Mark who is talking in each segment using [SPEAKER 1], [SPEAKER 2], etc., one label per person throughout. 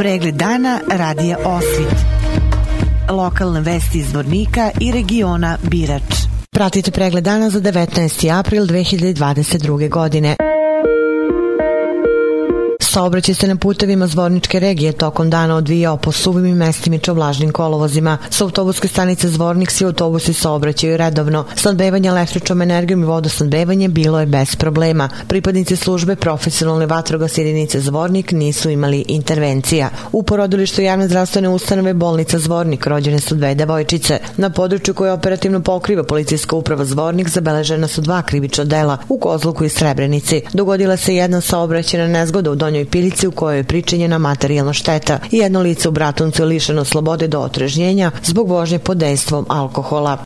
[SPEAKER 1] Pregled dana radija Osvit. Lokalne vesti iz Vornika i regiona Birač.
[SPEAKER 2] Pratite pregled dana za 19. april 2022. godine. Saobraćaj se na putevima Zvorničke regije tokom dana odvijao po suvim i mestim i čovlažnim kolovozima. Sa autobuske stanice Zvornik svi autobusi saobraćaju redovno. Snadbevanje električnom energijom i vodosnadbevanje bilo je bez problema. Pripadnici službe profesionalne vatrogas jedinice Zvornik nisu imali intervencija. U porodilištu javne zdravstvene ustanove bolnica Zvornik rođene su dve devojčice. Na području koje operativno pokriva policijska uprava Zvornik zabeležena su dva krivična dela u Kozluku i Srebrenici. Dogodila se jedna saobraćena nezgoda u Donjoj Crnoj Pilici u kojoj je pričinjena materijalna šteta i jedno lice u Bratuncu je lišeno slobode do otrežnjenja zbog vožnje pod dejstvom alkohola.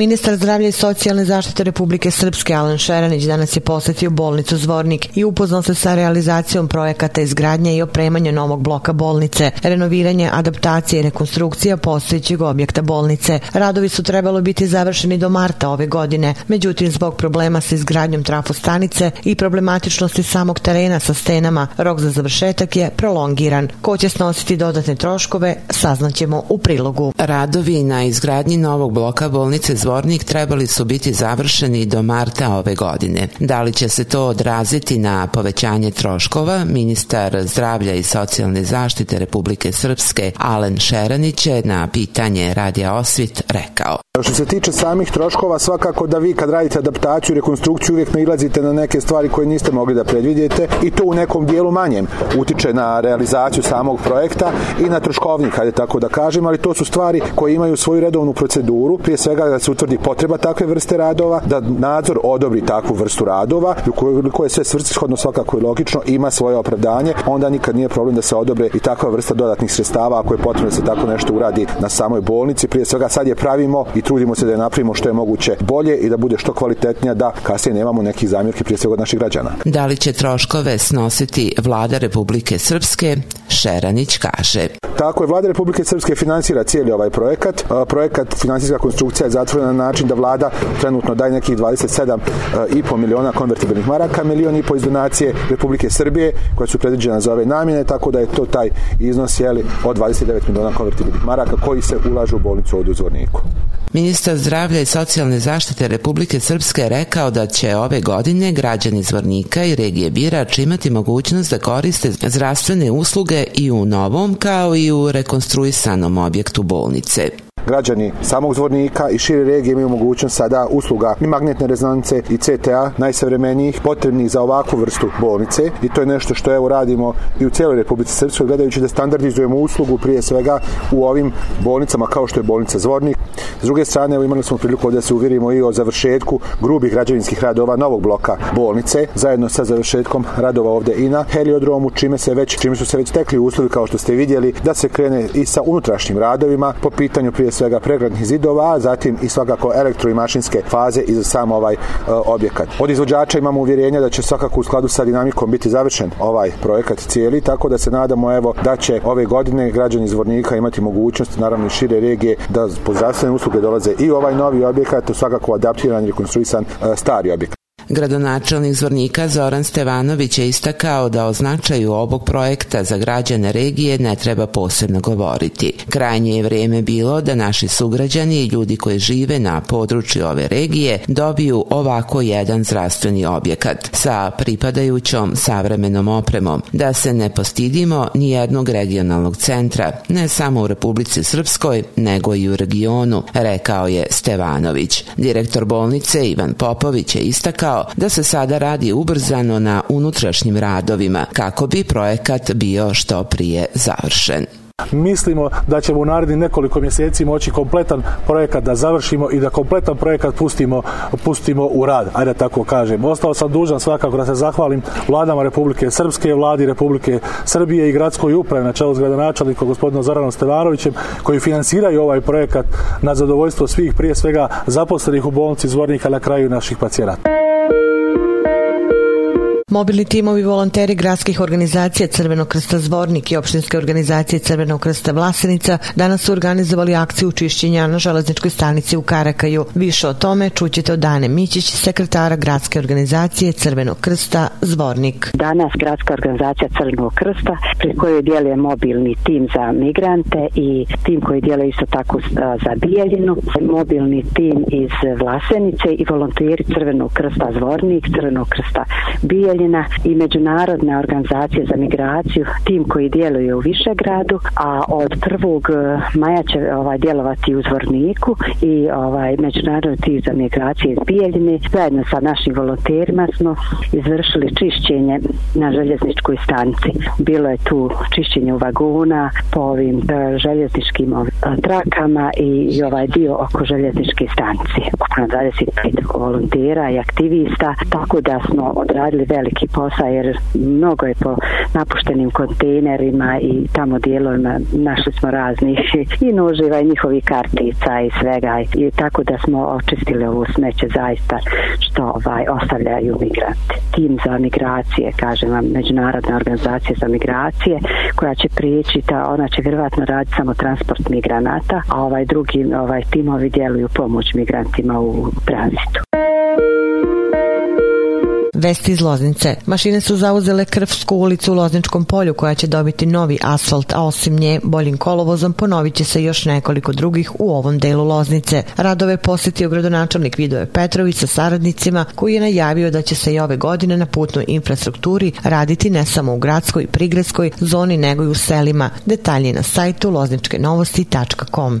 [SPEAKER 2] Ministar zdravlja i socijalne zaštite Republike Srpske Alan Šeranić danas je posetio bolnicu Zvornik i upoznao se sa realizacijom projekata izgradnje i opremanja novog bloka bolnice, renoviranje, adaptacije i rekonstrukcija postojećeg objekta bolnice. Radovi su trebalo biti završeni do marta ove godine, međutim zbog problema sa izgradnjom trafostanice i problematičnosti samog terena sa stenama, rok za završetak je prolongiran. Ko će snositi dodatne troškove, saznaćemo u prilogu.
[SPEAKER 3] Radovi na izgradnji novog bloka bolnice Zvornik trebali su biti završeni do marta ove godine. Da li će se to odraziti na povećanje troškova, ministar zdravlja i socijalne zaštite Republike Srpske Alen Šeranić je na pitanje Radija Osvit rekao.
[SPEAKER 4] Što se tiče samih troškova, svakako da vi kad radite adaptaciju, rekonstrukciju, uvijek nailazite na neke stvari koje niste mogli da predvidite i to u nekom dijelu manjem. Utiče na realizaciju samog projekta i na troškovnik, hajde tako da kažem, ali to su stvari koje imaju svoju redovnu proceduru, prije svega da se utvrdi potreba takve vrste radova, da nadzor odobri takvu vrstu radova i ukoliko je sve svrsishodno svakako i logično, ima svoje opravdanje, onda nikad nije problem da se odobre i takva vrsta dodatnih sredstava ako je potrebno da se tako nešto uradi na samoj bolnici. Prije svega sad je pravimo i trudimo se da je napravimo što je moguće bolje i da bude što kvalitetnija da kasnije nemamo nekih zamjerki prije svega od naših građana.
[SPEAKER 3] Da li će troškove snositi vlada Republike Srpske? Šeranić kaže.
[SPEAKER 4] Tako je, vlada Republike Srpske finansira cijeli ovaj projekat. Projekat finansijska konstrukcija je zatvorena na način da vlada trenutno daje nekih 27,5 miliona konvertibilnih maraka, milion i po iz donacije Republike Srbije koje su predviđene za ove namjene, tako da je to taj iznos jeli, od 29 miliona konvertibilnih maraka koji se ulažu u bolnicu od uzvorniku.
[SPEAKER 3] Ministar zdravlja i socijalne zaštite Republike Srpske rekao da će ove godine građani Zvornika i regije Birač imati mogućnost da koriste zdravstvene usluge i u novom kao i u rekonstruisanom objektu bolnice
[SPEAKER 4] građani samog zvornika i šire regije imaju mogućnost sada usluga i magnetne rezonance i CTA najsavremenijih potrebnih za ovakvu vrstu bolnice i to je nešto što evo radimo i u cijeloj Republici Srpskoj gledajući da standardizujemo uslugu prije svega u ovim bolnicama kao što je bolnica Zvornik. S druge strane evo imali smo priliku da se uvjerimo i o završetku grubih građevinskih radova novog bloka bolnice zajedno sa završetkom radova ovde i na heliodromu čime se već čime su se već tekli uslovi kao što ste vidjeli da se krene i sa unutrašnjim radovima po pitanju prije svega pregradnih zidova, zatim i svakako elektro i mašinske faze i za sam ovaj uh, objekat. Od izvođača imamo uvjerenje da će svakako u skladu sa dinamikom biti završen ovaj projekat cijeli, tako da se nadamo evo da će ove godine građani Zvornika imati mogućnost, naravno i šire regije, da po zdravstvene usluge dolaze i ovaj novi objekat, svakako adaptiran i rekonstruisan uh, stari objekat.
[SPEAKER 3] Gradonačelnik Zvornika Zoran Stevanović je istakao da o značaju ovog projekta za građane regije ne treba posebno govoriti. Krajnje je vreme bilo da naši sugrađani i ljudi koji žive na području ove regije dobiju ovako jedan zdravstveni objekat sa pripadajućom savremenom opremom, da se ne postidimo ni jednog regionalnog centra, ne samo u Republici Srpskoj, nego i u regionu, rekao je Stevanović. Direktor bolnice Ivan Popović je istakao da se sada radi ubrzano na unutrašnjim radovima kako bi projekat bio što prije završen.
[SPEAKER 5] Mislimo da ćemo u narednih nekoliko mjeseci moći kompletan projekat da završimo i da kompletan projekat pustimo, pustimo u rad, ajde da tako kažem. Ostao sam dužan svakako da se zahvalim vladama Republike Srpske, vladi Republike Srbije i gradskoj upravi na čelu s gradonačelnikom gospodinom Zoranom Stevanovićem koji finansiraju ovaj projekat na zadovoljstvo svih prije svega zaposlenih u bolnici Zvornika na kraju naših pacijenata.
[SPEAKER 2] Mobilni timovi volonteri gradskih organizacija Crvenog krsta Zvornik i opštinske organizacije Crvenog krsta Vlasenica danas su organizovali akciju čišćenja na železničkoj stanici u Karakaju. Više o tome čućete od Dane Mićić, sekretara gradske organizacije Crvenog krsta Zvornik.
[SPEAKER 6] Danas gradska organizacija Crvenog krsta pri kojoj djeluje mobilni tim za migrante i tim koji djeluje isto tako za Bijeljinu, mobilni tim iz Vlasenice i volonteri Crvenog krsta Zvornik, Crvenog krsta Bijeljina i međunarodne organizacije za migraciju, tim koji djeluje u Višegradu, a od 1. maja će ovaj djelovati u Zvorniku i ovaj međunarodni tim za migracije iz Bijeljine. Zajedno sa našim volonterima smo izvršili čišćenje na željezničkoj stanici. Bilo je tu čišćenje u vagona po ovim e, željezničkim trakama i, i ovaj dio oko željezničke stanice. Ukupno 25 volontera i aktivista, tako da smo odradili veliki posao jer mnogo je po napuštenim kontejnerima i tamo dijelovima našli smo raznih i noživa i njihovi kartica i svega i tako da smo očistili ovo smeće zaista što ovaj ostavljaju migranti. Tim za migracije, kažem vam, međunarodna organizacija za migracije koja će prijeći, ta, ona će vjerovatno raditi samo transport migranata, a ovaj drugi ovaj timovi djeluju pomoć migrantima u tranzitu.
[SPEAKER 2] Vesti iz Loznice. Mašine su zauzele Krvsku ulicu u Lozničkom polju koja će dobiti novi asfalt, a osim nje boljim kolovozom ponovit će se još nekoliko drugih u ovom delu Loznice. Radove posjetio gradonačelnik Vidoje Petrović sa saradnicima koji je najavio da će se i ove godine na putnoj infrastrukturi raditi ne samo u gradskoj i prigradskoj zoni nego i u selima. Detalji na sajtu lozničkenovosti.com.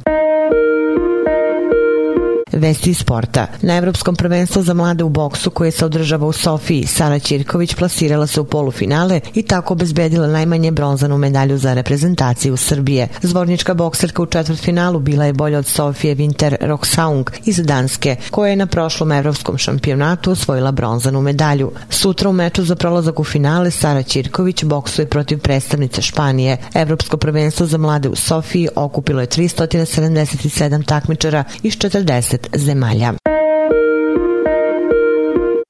[SPEAKER 2] Vesti sporta. Na Evropskom prvenstvu za mlade u boksu koje se održava u Sofiji, Sara Ćirković plasirala se u polufinale i tako obezbedila najmanje bronzanu medalju za reprezentaciju Srbije. Zvornička bokserka u četvrtfinalu bila je bolja od Sofije Winter Roxaung iz Danske, koja je na prošlom evropskom šampionatu osvojila bronzanu medalju. Sutra u meču za prolazak u finale Sara Ćirković boksuje protiv predstavnice Španije. Evropsko prvenstvo za mlade u Sofiji okupilo je 377 takmičara iz 40 30 zemalja.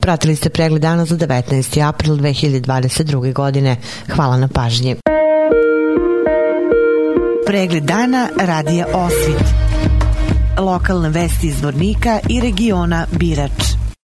[SPEAKER 2] Pratili ste pregled dana za 19. april 2022. godine. Hvala na pažnji.
[SPEAKER 1] Pregled dana radija Osvit. Lokalne vesti iz Vornika i regiona Birač.